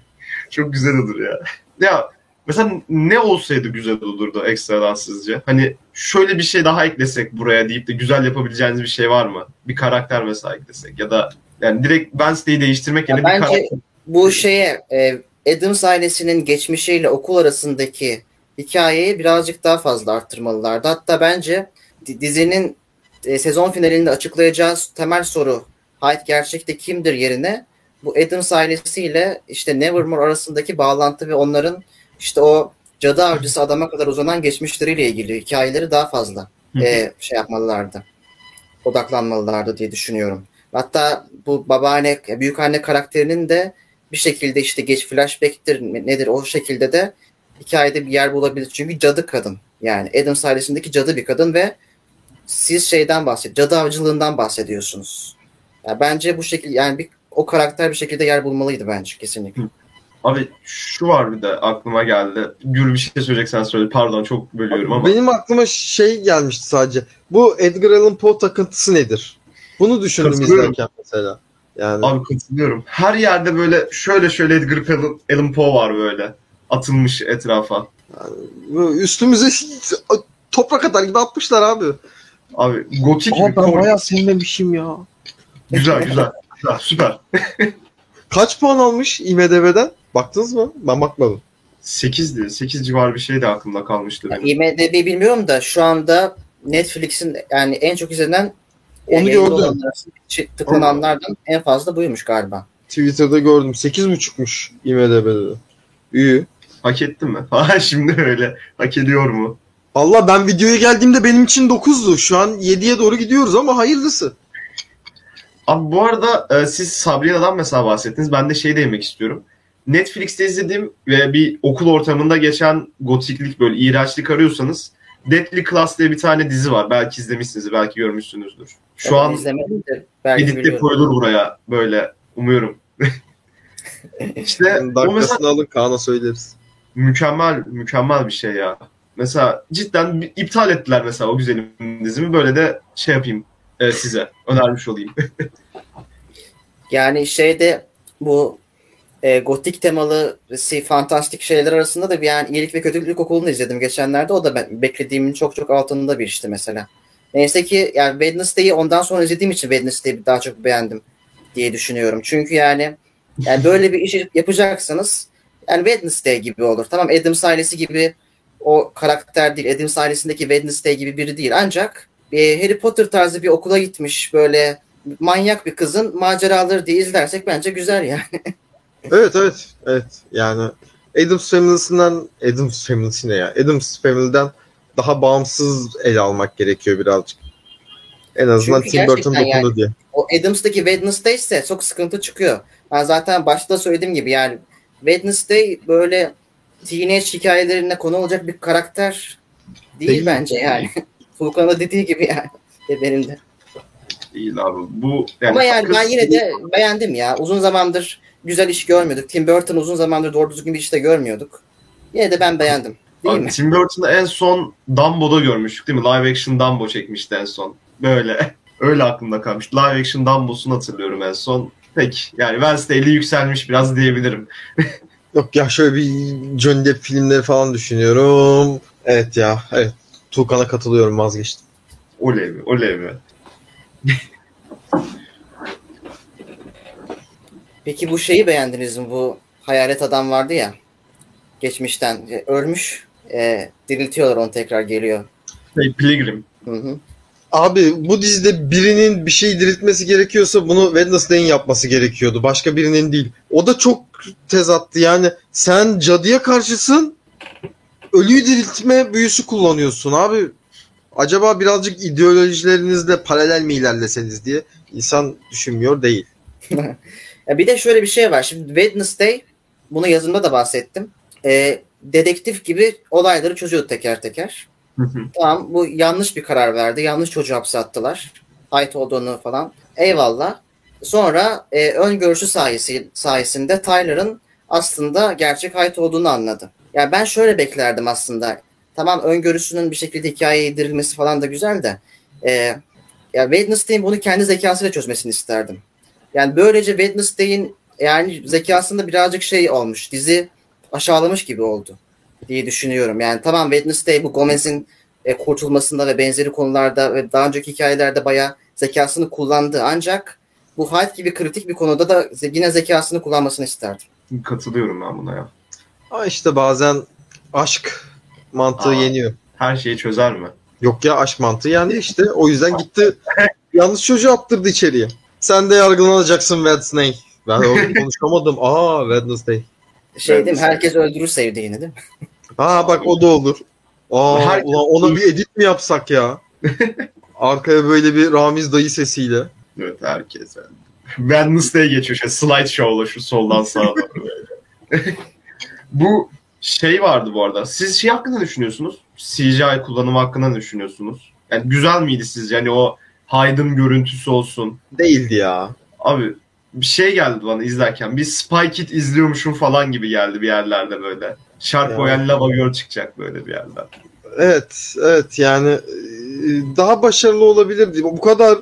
[LAUGHS] çok güzel olur ya. Ya mesela ne olsaydı güzel olurdu ekstradan sizce? Hani şöyle bir şey daha eklesek buraya deyip de güzel yapabileceğiniz bir şey var mı? Bir karakter mesela eklesek ya da yani direkt Wednesday'i değiştirmek Ya yerine bir bence karakter. bu şeye e, Adams ailesinin geçmişiyle okul arasındaki hikayeyi birazcık daha fazla arttırmalılardı. Hatta bence di- dizinin e, sezon finalinde açıklayacağı temel soru Hyde gerçekte kimdir yerine bu Adams ailesiyle işte Nevermore arasındaki bağlantı ve onların işte o cadı avcısı adama kadar uzanan geçmişleriyle ilgili hikayeleri daha fazla e, şey yapmalılardı. Odaklanmalılardı diye düşünüyorum. Hatta bu babaanne, büyük anne karakterinin de bir şekilde işte geç flashback'tir nedir o şekilde de hikayede bir yer bulabilir. Çünkü cadı kadın. Yani Adams ailesindeki cadı bir kadın ve siz şeyden bahsed, cadı avcılığından bahsediyorsunuz. Ya bence bu şekilde yani bir o karakter bir şekilde yer bulmalıydı bence kesinlikle. Abi şu var bir de aklıma geldi. Gür bir şey söyleyeceksen söyle. Pardon çok bölüyorum ama. Benim aklıma şey gelmişti sadece. Bu Edgar Allan Poe takıntısı nedir? Bunu düşündüm Katılıyorum. izlerken mesela. Yani Abi katılıyorum. Her yerde böyle şöyle şöyle Edgar Allan, Poe var böyle. Atılmış etrafa. bu üstümüze toprak atar gibi atmışlar abi. Abi gotik Ama bir ben kor- bayağı sevmemişim ya. Güzel güzel. güzel süper. [LAUGHS] Kaç puan almış IMDB'den? Baktınız mı? Ben bakmadım. 8'di. 8 civarı bir şey de aklımda kalmıştı benim. Yani IMDb bilmiyorum da şu anda Netflix'in yani en çok izlenen Onu gördüm. tıklananlardan en fazla buymuş galiba. Twitter'da gördüm. 8.5'muş IMDB'de de. İyi. Hak etti mi? [LAUGHS] Ha şimdi öyle. Hak ediyor mu? Allah ben videoya geldiğimde benim için 9'du. Şu an 7'ye doğru gidiyoruz ama hayırlısı. Abi bu arada e, siz Sabrina'dan mesela bahsettiniz. Ben de şey demek istiyorum. Netflix'te izlediğim ve bir okul ortamında geçen gotiklik böyle iğrençlik arıyorsanız Deadly Class diye bir tane dizi var. Belki izlemişsiniz, belki görmüşsünüzdür. Şu Ben an editte koyulur buraya böyle umuyorum. [LAUGHS] işte o mesela dakikasını alın Kaan'a söyleriz. mükemmel mükemmel bir şey ya. Mesela cidden iptal ettiler mesela o güzelim dizimi. Böyle de şey yapayım e, size önermiş olayım. [LAUGHS] Yani şeyde bu e, gotik temalı si- fantastik şeyler arasında da bir yani iyilik ve kötülük okulunu izledim geçenlerde. O da ben beklediğimin çok çok altında bir işti mesela. Neyse ki yani Wednesday'i ondan sonra izlediğim için Wednesday'i daha çok beğendim diye düşünüyorum. Çünkü yani Yani böyle bir işi yapacaksanız yani Wednesday gibi olur. Tamam Adams ailesi gibi o karakter değil. Adams ailesindeki Wednesday gibi biri değil. Ancak e, Harry Potter tarzı bir okula gitmiş böyle manyak bir kızın maceraları diye izlersek bence güzel yani. [LAUGHS] Evet evet. Evet. Yani Adams Family'sinden Adams Family'si ne ya? Adams Family'den daha bağımsız ele almak gerekiyor birazcık. En azından Çünkü Tim Burton dokundu yani- diye. O Adams'taki Wednesday ise çok sıkıntı çıkıyor. Ben zaten başta söylediğim gibi yani Wednesday böyle teenage hikayelerine konu olacak bir karakter değil, Değil. bence yani. [LAUGHS] Furkan'ın da dediği gibi yani. Ve benim de. Değil abi. Bu yani Ama yani ben yine de beğendim ya. Uzun zamandır güzel iş görmüyorduk. Tim Burton uzun zamandır doğru düzgün bir iş de görmüyorduk. Yine de ben beğendim. Değil Abi, mi? Tim Burton'ı en son Dumbo'da görmüştük değil mi? Live action Dumbo çekmişti en son. Böyle. [LAUGHS] Öyle aklımda kalmış. Live action Dumbo'sunu hatırlıyorum en son. Peki. Yani Wednesday'li yükselmiş biraz diyebilirim. [LAUGHS] Yok ya şöyle bir Johnny Depp filmleri falan düşünüyorum. Evet ya. Evet. Tuğkan'a katılıyorum vazgeçtim. Oley mi? Oley mi? Peki bu şeyi beğendiniz mi? Bu hayalet adam vardı ya. Geçmişten e, ölmüş. E, diriltiyorlar onu tekrar geliyor. Şey, Pilgrim. Hı hı. Abi bu dizide birinin bir şey diriltmesi gerekiyorsa bunu Wednesday'in yapması gerekiyordu. Başka birinin değil. O da çok tezattı yani. Sen cadıya karşısın ölüyü diriltme büyüsü kullanıyorsun abi. Acaba birazcık ideolojilerinizle paralel mi ilerleseniz diye insan düşünmüyor değil. [LAUGHS] Ya bir de şöyle bir şey var. Şimdi Wednesday bunu yazımda da bahsettim. E, dedektif gibi olayları çözüyordu teker teker. Hı hı. Tamam bu yanlış bir karar verdi. Yanlış çocuğu hapse attılar. Ait olduğunu falan. Eyvallah. Sonra e, ön görüşü sayesi, sayesinde Tyler'ın aslında gerçek ait olduğunu anladı. Yani ben şöyle beklerdim aslında. Tamam öngörüsünün bir şekilde hikayeye yedirilmesi falan da güzel de. E, ya Wednesday'in bunu kendi zekasıyla çözmesini isterdim. Yani böylece Wednesday'in yani zekasında birazcık şey olmuş. Dizi aşağılamış gibi oldu diye düşünüyorum. Yani tamam Wednesday bu Gomez'in e, kurtulmasında ve benzeri konularda ve daha önceki hikayelerde bayağı zekasını kullandı. Ancak bu Hyde gibi kritik bir konuda da yine zekasını kullanmasını isterdim. Katılıyorum ben buna ya. Ama işte bazen aşk mantığı Aa. yeniyor. Her şeyi çözer mi? Yok ya aşk mantığı yendi işte. O yüzden gitti [LAUGHS] yanlış çocuğu attırdı içeriye. Sen de yargılanacaksın Wednesday. Ben orada [LAUGHS] konuşamadım. Aa Wednesday. Şey değil mi? Herkes öldürür sevdiğini değil mi? Aa bak o da olur. Aa Her- ulan ona bir edit mi yapsak ya? [LAUGHS] Arkaya böyle bir Ramiz dayı sesiyle. Evet herkes. yani. Wednesday geçiyor. Şey, slide show'la şu soldan sağa doğru böyle. [LAUGHS] Bu şey vardı bu arada. Siz şey hakkında düşünüyorsunuz? CGI kullanımı hakkında düşünüyorsunuz? Yani güzel miydi sizce? Yani o Hyde'ın görüntüsü olsun. Değildi ya. Abi bir şey geldi bana izlerken. Bir Spy Kid izliyormuşum falan gibi geldi bir yerlerde böyle. Shark Ya. Boy and Lava Girl çıkacak böyle bir yerden. Evet, evet yani e, daha başarılı olabilirdi. Bu kadar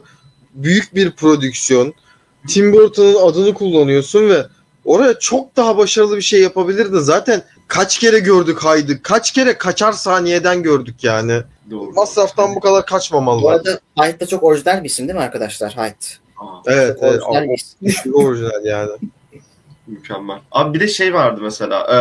büyük bir prodüksiyon. Tim Burton'ın adını kullanıyorsun ve oraya çok daha başarılı bir şey yapabilirdin. Zaten kaç kere gördük Haydi, kaç kere kaçar saniyeden gördük yani. Doğru. Masraftan bu kadar Bu kaçmamalılar. arada Hyde da çok orijinal bir isim değil mi arkadaşlar? Hyde. Aa. Evet, Çok evet orijinal aşırı [LAUGHS] orijinal yani. Mükemmel. Abi bir de şey vardı mesela. E,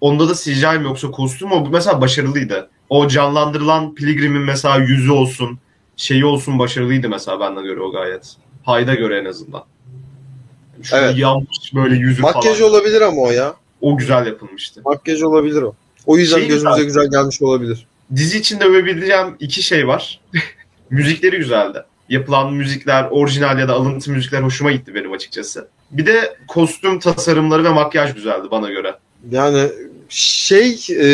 onda da CGI mi yoksa kostüm mü? Bu mesela başarılıydı. O canlandırılan Pilgrim'in mesela yüzü olsun, şeyi olsun başarılıydı mesela benden göre o gayet. Hayda göre en azından. Şu Evet. yanmış böyle yüzü Makyaj falan. olabilir ama o ya. O güzel yapılmıştı. Makyaj olabilir o. O yüzden Şey gözümüze güzel. güzel gelmiş olabilir. Dizi içinde övebileceğim iki şey var. [LAUGHS] Müzikleri güzeldi. Yapılan müzikler, orijinal ya da alıntı müzikler hoşuma gitti benim açıkçası. Bir de kostüm tasarımları ve makyaj güzeldi bana göre. Yani şey e,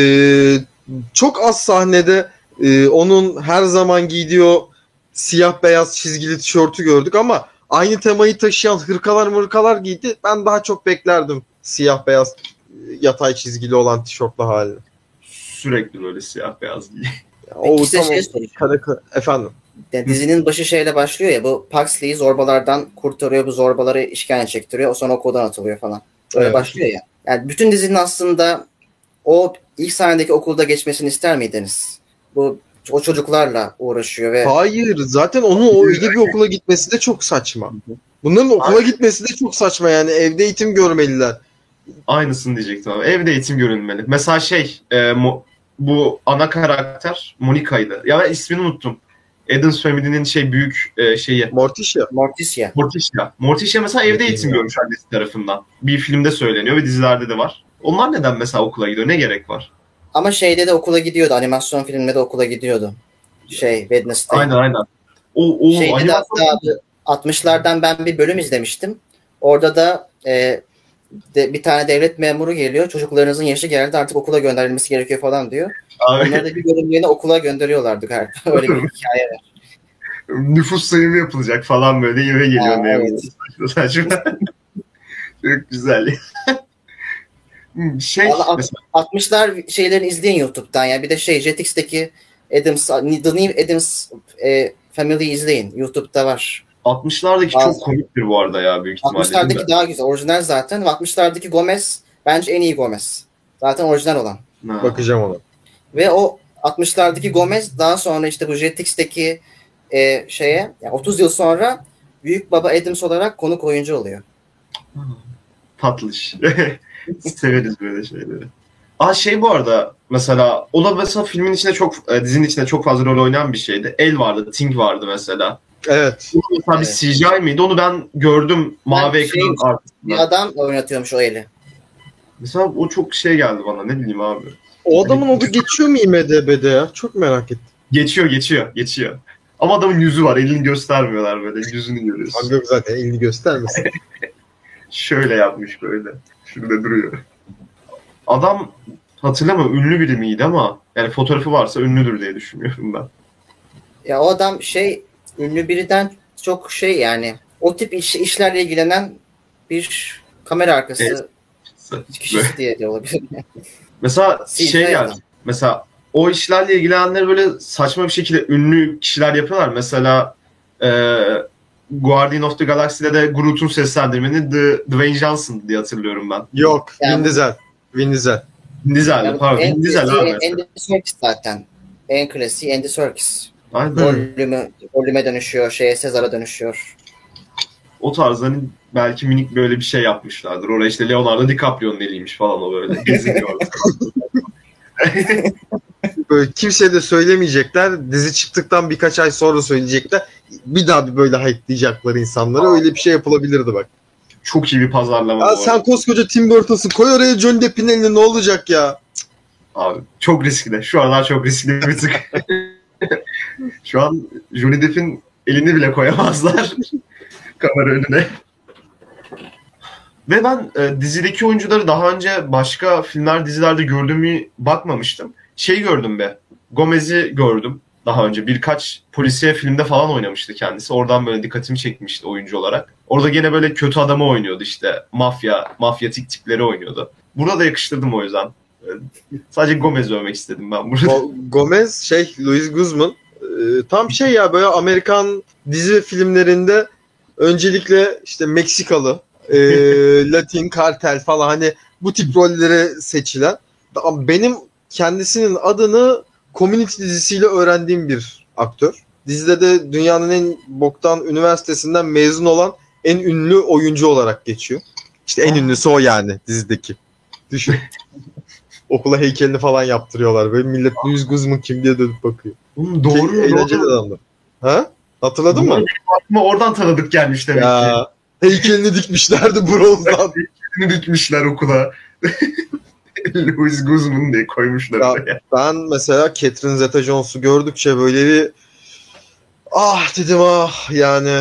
çok az sahnede e, onun her zaman giydiği o siyah beyaz çizgili tişörtü gördük ama aynı temayı taşıyan hırkalar mırkalar giydi. Ben daha çok beklerdim siyah beyaz e, yatay çizgili olan tişörtlü halini. Sürekli böyle siyah beyaz giy. O tamam. şey kare- efendim. Yani dizinin başı şeyle başlıyor ya bu Paxley'i zorbalardan kurtarıyor bu zorbaları işkence çektiriyor o sonra okuldan atılıyor falan. Öyle Evet. başlıyor ya. Yani bütün dizinin aslında o ilk sahnedeki okulda geçmesini ister miydiniz? Bu o çocuklarla uğraşıyor ve Hayır zaten onun o öyle bir okula gitmesi de çok saçma. Bunların okula gitmesi de çok saçma yani. Evde eğitim görmeliler. Aynısını diyecektim abi. Evde eğitim görülmeli. Mesela şey e, mo- bu ana karakter Monica'ydı. Ya ben ismini unuttum. Addams Family'nin şey büyük e, şeyi Morticia. Morticia. Morticia. Morticia mesela evde eğitim görmüş annesi tarafından. Bir filmde söyleniyor ve dizilerde de var. Onlar neden mesela okula gidiyor? Ne gerek var? Ama şeyde de okula gidiyordu. Animasyon filmde de okula gidiyordu. Şey Wednesday. Aynen aynen. O, o Şeyde de hatta bu 60'lardan ben bir bölüm izlemiştim. Orada da e, de, bir tane devlet memuru geliyor. Çocuklarınızın yaşı geldi artık okula gönderilmesi gerekiyor falan diyor. Abi, Onları da bir bölümlüğüne okula gönderiyorlardı galiba. [LAUGHS] Öyle bir [LAUGHS] hikaye var. nüfus sayımı yapılacak falan böyle eve geliyor Aa, memur. evet. Saçma saçma. [LAUGHS] Çok güzel. Hmm, şey Valla mesela, 60'lar şeylerini izleyin YouTube'dan. Yani bir de şey Jetix'teki Adams, The New Adams e, Family izleyin. YouTube'da var. 60'lardaki Bazı- çok komiktir bu arada ya büyük ihtimalle. değil mi? 60'lardaki daha güzel. Orijinal zaten. 60'lardaki Gomez bence en iyi Gomez. Zaten orijinal olan. Ha. Bakacağım ona. Ve o 60'lardaki Gomez daha sonra işte bu Jetix'teki e, şeye yani 30 yıl sonra Büyük Baba Adams olarak konuk oyuncu oluyor. Tatlış. [LAUGHS] Severiz böyle şeyleri. Aa şey bu arada mesela o da mesela filmin içinde çok e, dizinin içinde çok fazla rol oynayan bir şeydi. El vardı, Ting vardı mesela. Evet. Bu mesela bir CGI miydi? Onu ben gördüm mavi Ben ekranın şey- arkasında. Bir adam oynatıyormuş o eli. Mesela o çok şey geldi bana ne bileyim abi. O adamın adı geçiyor mu IMDB'de ya? Çok merak ettim. Geçiyor geçiyor geçiyor. Ama adamın yüzü var elini göstermiyorlar böyle yüzünü görüyorsun. Abi yok zaten elini göstermesin. [LAUGHS] Şöyle yapmış böyle. Şurada duruyor. Adam hatırlamıyorum ünlü biri miydi ama yani fotoğrafı varsa ünlüdür diye düşünüyorum ben. Ya o adam şey ünlü biriden çok şey yani o tip iş, işlerle ilgilenen bir kamera arkası Evet. kişisi diye de olabilir. [LAUGHS] Mesela şey geldi. Mesela o işlerle ilgilenenler böyle saçma bir şekilde ünlü kişiler yapıyorlar. Mesela e, Guardian of the Galaxy'de de Groot'un seslendirmeni The, Dwayne Johnson diye hatırlıyorum ben. yok. Yani- Vin Diesel. Vin Diesel. Vin Diesel, Yani pardon. Vin Diesel abi. Andy Serkis zaten. En klasiği Andy Serkis. Volümü, volüme dönüşüyor, şeye Sezar'a dönüşüyor. O tarz hani belki minik böyle bir şey yapmışlardır. Oraya işte Leonardo DiCaprio'nun eliymiş falan o böyle geziniyor. [LAUGHS] Böyle kimseye de söylemeyecekler. Dizi çıktıktan birkaç ay sonra söyleyecekler. Bir daha bir böyle hype'layacaklar insanları. Öyle bir şey yapılabilirdi bak. Çok iyi bir pazarlama Ya sen koskoca Tim Burton'sın. Koy oraya Johnny Depp'in elini ne olacak ya? Abi çok riskli. Şu aralar çok riskli bir tık. [LAUGHS] [LAUGHS] Şu an Johnny Depp'in elini bile koyamazlar [LAUGHS] kamera önüne. Ve ben e, dizideki oyuncuları daha önce başka filmler, dizilerde gördüğümü bakmamıştım. Şey gördüm be. Gomez'i gördüm daha önce. Birkaç polisiye filmde falan oynamıştı kendisi. Oradan böyle dikkatimi çekmişti oyuncu olarak. Orada gene böyle kötü adamı oynuyordu işte. Mafya, mafyatik tipleri oynuyordu. Burada da yakıştırdım o yüzden. E, Sadece Gomez'i övmek istedim ben burada. Go- Gomez şey Louis Guzman e, tam şey ya böyle Amerikan dizi filmlerinde öncelikle işte Meksikalı, e, [LAUGHS] Latin kartel falan hani bu tip rollere seçilen. Benim kendisinin adını Community dizisiyle öğrendiğim bir aktör. Dizide de dünyanın en boktan üniversitesinden mezun olan en ünlü oyuncu olarak geçiyor. İşte en Aa. ünlüsü o yani dizideki. Düşün. [LAUGHS] Okula heykelini falan yaptırıyorlar. Böyle millet Louis Guzman kim diye dönüp bakıyor. Oğlum doğru. Ki, eğlenceli doğru. adamlar. Ha? Hatırladın mı? Aklıma oradan tanıdık gelmiş demek ki. Ya heykelini dikmişlerdi bronzdan. [LAUGHS] Birini dikmişler okula. [LAUGHS] Louis Guzman diye koymuşlar Ya. oraya. ben mesela Catherine Zeta-Jones'u gördükçe böyle bir ah dedim ah yani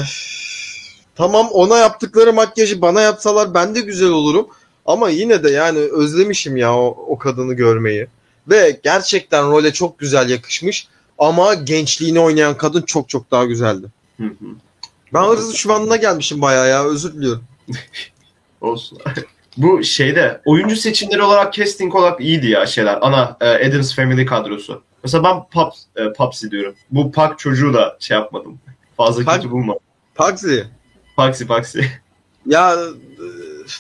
tamam ona yaptıkları makyajı bana yapsalar ben de güzel olurum ama yine de yani özlemişim ya o, o kadını görmeyi ve gerçekten role çok güzel yakışmış ama gençliğini oynayan kadın çok çok daha güzeldi. Hı hı. Ben hırsız düşmanlığına gelmişim bayağı ya özür diliyorum. [LAUGHS] Olsun. Bu şeyde oyuncu seçimleri olarak casting olarak iyiydi ya şeyler. Ana e, Addams Family kadrosu. Mesela ben Pops, e, Popsy diyorum. Bu Park çocuğu da şey yapmadım. Fazla Park- kötü bulma. Paxi. Paxi Paxi. Ya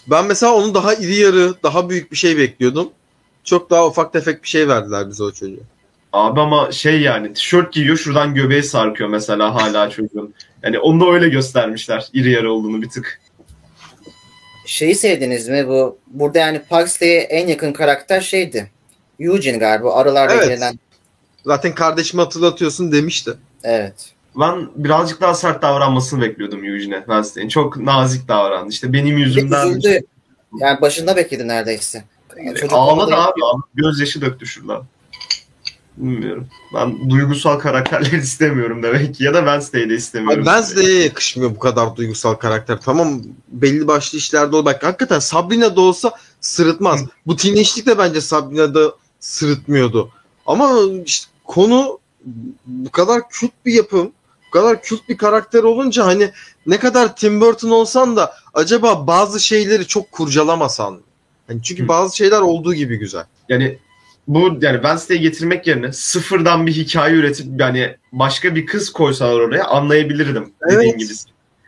ben mesela onu daha iri yarı, daha büyük bir şey bekliyordum. Çok daha ufak tefek bir şey verdiler bize o çocuğa. Abi ama şey yani tişört giyiyor şuradan göbeği sarkıyor mesela hala [LAUGHS] çocuğun. Yani onu da öyle göstermişler iri yarı olduğunu bir tık. Şeyi sevdiniz mi bu? Burada yani Pugsley'e en yakın karakter şeydi. Eugene galiba arılarla Evet. ilgilenen. Zaten kardeşimi hatırlatıyorsun demişti. Evet. Ben birazcık daha sert davranmasını bekliyordum Eugene'e Wednesday'in. Çok nazik davrandı. İşte benim yüzümden Üzüldü. Yani başında bekledi neredeyse. Yani çocuk ağladı abi. ağladı. Gözyaşı döktü şuradan. Bilmiyorum. Ben duygusal karakterler [LAUGHS] istemiyorum demek ki. Ya da Wednesday'i de istemiyorum. Abi Wednesday'e yakışmıyor bu kadar duygusal karakter. Tamam belli başlı işlerde ol. Bak hakikaten Sabrina da olsa sırıtmaz. Bu teenage'lik de bence Sabrina'da sırıtmıyordu. Ama işte konu bu kadar kült bir yapım, bu kadar kült bir karakter olunca hani ne kadar Tim Burton olsan da acaba bazı şeyleri çok kurcalamasan. mı? Hani çünkü Hı. bazı şeyler olduğu gibi güzel. Yani bu yani Wednesday'i getirmek yerine sıfırdan bir hikaye üretip yani başka bir kız koysalar oraya anlayabilirdim dediğin Evet. gibi.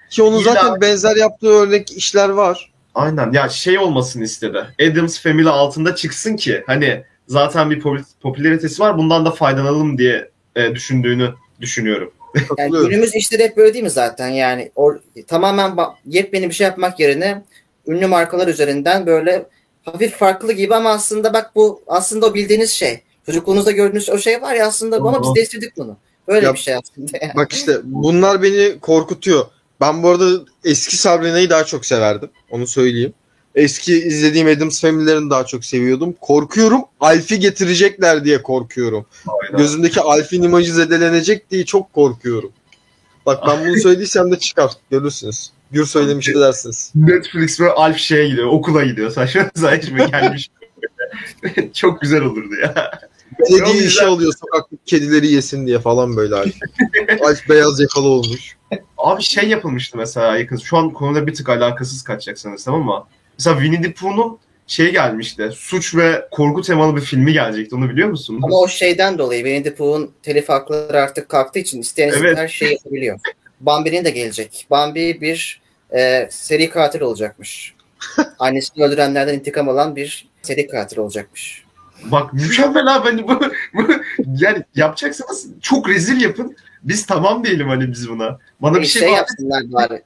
Ki onun İlla- zaten benzer yaptığı örnek işler var. Aynen ya şey olmasını istedi. Adams Family altında çıksın ki hani zaten bir popü- popülaritesi var bundan da faydalanalım diye e, düşündüğünü düşünüyorum. Yani günümüz işleri hep böyle değil mi zaten? Yani or, tamamen yepyeni bir şey yapmak yerine ünlü markalar üzerinden böyle hafif farklı gibi ama aslında bak bu aslında o bildiğiniz şey. Çocukluğunuzda gördüğünüz o şey var ya aslında ama biz değiştirdik bunu. Böyle Ya- bir şey aslında. yani. Bak işte bunlar beni korkutuyor. Ben bu arada eski Sabrina'yı daha çok severdim. Onu söyleyeyim. Eski izlediğim Addams Family'lerini daha çok seviyordum. Korkuyorum. Alf'i getirecekler diye korkuyorum. Aynen. Gözümdeki Alf'in imajı zedelenecek diye çok korkuyorum. Bak ben bunu söylediysem de çıkar. Görürsünüz. Gür söylemişti dersiniz. Netflix ve Alf şeye gidiyor okula gidiyor saçma [LAUGHS] saçma gelmiş. [LAUGHS] Çok güzel olurdu ya. Belediye işi güzel. alıyor sokak kedileri yesin diye falan böyle Alf. Alf beyaz yakalı olmuş. Abi şey yapılmıştı mesela yakın. Şu an konuda bir tık alakasız kaçacak sanırsam ama mesela Winnie the Pooh'un şey gelmişti. Suç ve korku temalı bir filmi gelecekti. Onu biliyor musun? Ama o şeyden dolayı Winnie the Pooh'un telif hakları artık kalktığı için isteyen Evet. her şeyi yapabiliyor. Bambi'nin de gelecek. Bambi bir e, seri katil olacakmış. Annesini öldürenlerden intikam alan bir seri katil olacakmış. Bak mükemmel abi hani bu, bu yani yapacaksanız çok rezil yapın. Biz tamam diyelim hani biz buna. Bana bir Bir şey, şey var. yapsınlar bari.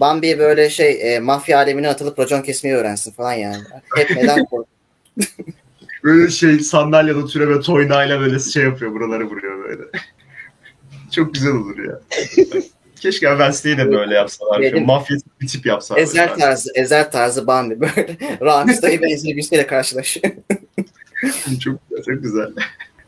Bambi böyle şey e, mafya alemine atılıp racon kesmeyi öğrensin falan yani. Hep neden kork- [LAUGHS] Böyle şey sandalyede türeme toynayla böyle şey yapıyor buraları vuruyor böyle. çok güzel olur ya. Keşke Wednesday'i de böyle yapsalar. Benim- mafya bir tip yapsalar. Ezel tarzı, ezel tarzı Bambi böyle. [LAUGHS] Ramsda'yı benzeri birisiyle karşılaşıyor. [LAUGHS] çok güzel, çok güzel.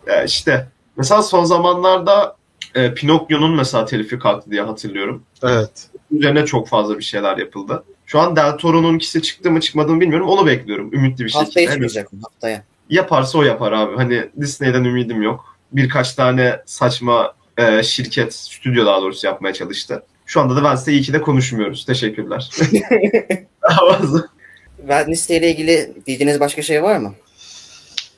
Ya işte mesela son zamanlarda e, Pinokyo'nun mesela telifi kalktı diye hatırlıyorum. Evet. Üzerine çok fazla bir şeyler yapıldı. Şu an Del Toro'nunkisi çıktı mı çıkmadı mı bilmiyorum. Onu bekliyorum ümitli bir Haftaya şekilde. çıkacak haftaya. Yaparsa o yapar abi. Hani Disney'den ümidim yok. Birkaç tane saçma e, şirket, stüdyo daha doğrusu yapmaya çalıştı. Şu anda da Wednesday iyi ki de konuşmuyoruz. Teşekkürler. [LAUGHS] Daha fazla. Wednesday ile ilgili bildiğiniz başka şey var mı?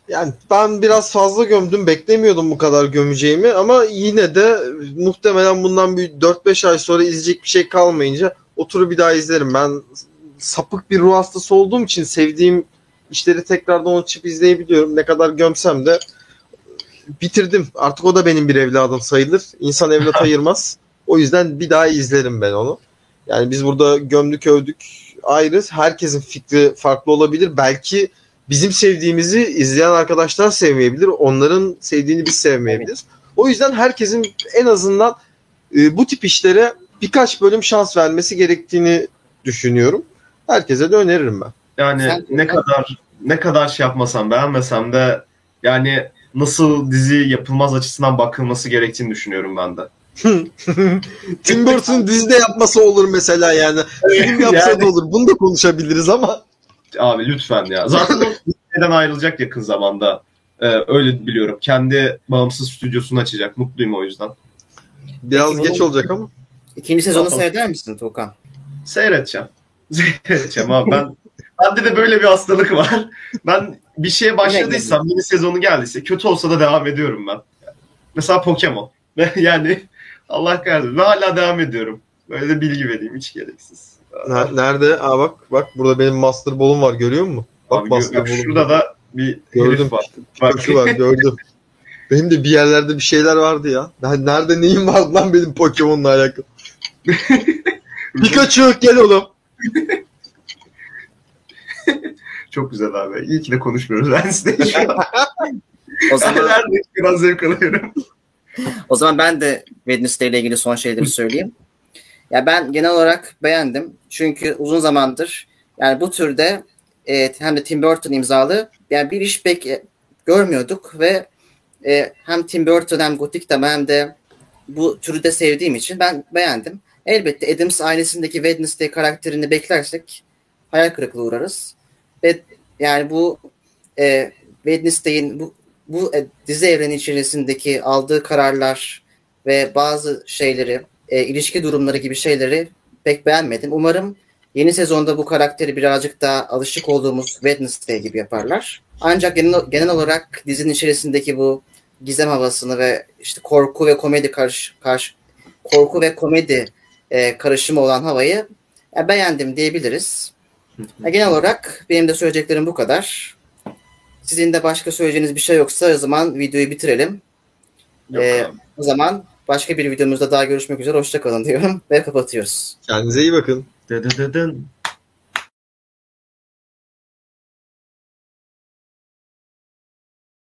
Yani ben biraz fazla gömdüm. Beklemiyordum bu kadar gömeceğimi ama yine de muhtemelen bundan bir 4-5 ay sonra izleyecek bir şey kalmayınca oturup bir daha izlerim. Ben sapık bir ruh hastası olduğum için sevdiğim işleri tekrardan açıp izleyebiliyorum. Ne kadar gömsem de bitirdim. Artık o da benim bir evladım sayılır. İnsan evlat [LAUGHS] ayırmaz. O yüzden bir daha izlerim ben onu. Yani biz burada gömdük övdük ayrı. Herkesin fikri farklı olabilir. Belki bizim sevdiğimizi izleyen arkadaşlar sevmeyebilir. Onların sevdiğini biz sevmeyebiliriz. O yüzden herkesin en azından e, bu tip işlere birkaç bölüm şans vermesi gerektiğini düşünüyorum. Herkese de öneririm ben. Yani Sen- ne kadar ne kadar şey yapmasam beğenmesem de yani nasıl dizi yapılmaz açısından bakılması gerektiğini düşünüyorum ben de. [LAUGHS] Tim Burton dizide yapması olur mesela yani. Film yapsa Yani- da olur. Bunu da konuşabiliriz ama. Abi lütfen ya. Zaten [LAUGHS] o Disney'den ayrılacak yakın zamanda. Ee, öyle biliyorum. Kendi bağımsız stüdyosunu açacak. Mutluyum o yüzden. Biraz Peki, geç olacak ama. İkinci sezonu Tamam. seyreder misin Tuğkan? Seyredeceğim. [LAUGHS] Seyredeceğim abi. Ben, bende de böyle bir hastalık var. [LAUGHS] Ben bir şeye başladıysam, yeni sezonu geldiyse kötü olsa da devam ediyorum ben. Mesela Pokemon. yani Allah kahretsin. Ben hala devam ediyorum. Böyle de bilgi vereyim hiç gereksiz. Ner- Nerede? Aa bak bak burada benim Master Ball'um var görüyor musun? Bak Abi, Master Ball'um. şurada da bir Gördüm. var. Bak, var gördüm. Benim de bir yerlerde bir şeyler vardı ya. Ben nerede neyim vardı lan benim Pokemon'la alakalı. [LAUGHS] Pikachu gel oğlum. [LAUGHS] Çok güzel abi. İyi ki de konuşmuyoruz [LAUGHS] Wednesday şu an. O zaman Nerede biraz zevk alıyorum. O zaman ben de Wednesday ile ilgili son şeyleri söyleyeyim. Ya ben genel olarak beğendim. Çünkü uzun zamandır yani bu türde e, hem de Tim Burton imzalı yani bir iş pek e, görmüyorduk ve e, hem Tim Burton hem Gothic de hem de bu türü de sevdiğim için ben beğendim. Elbette Adams ailesindeki Wednesday karakterini beklersek hayal kırıklığı uğrarız. Ve yani bu e, Wednesday'in bu bu e, dizi evreni içerisindeki aldığı kararlar ve bazı şeyleri, e, ilişki durumları gibi şeyleri pek beğenmedim. Umarım yeni sezonda bu karakteri birazcık daha alışık olduğumuz Wednesday gibi yaparlar. Ancak genel, genel olarak dizinin içerisindeki bu gizem havasını ve işte korku ve komedi karış, karış korku ve komedi e, karışımı olan havayı e, beğendim diyebiliriz. Ya, genel olarak benim de söyleyeceklerim bu kadar. Sizin de başka söyleyeceğiniz bir şey yoksa o zaman videoyu bitirelim. Yok abi. O zaman başka bir videomuzda daha görüşmek üzere. Hoşçakalın diyorum ve kapatıyoruz. Kendinize iyi bakın. Dı dı dı dın.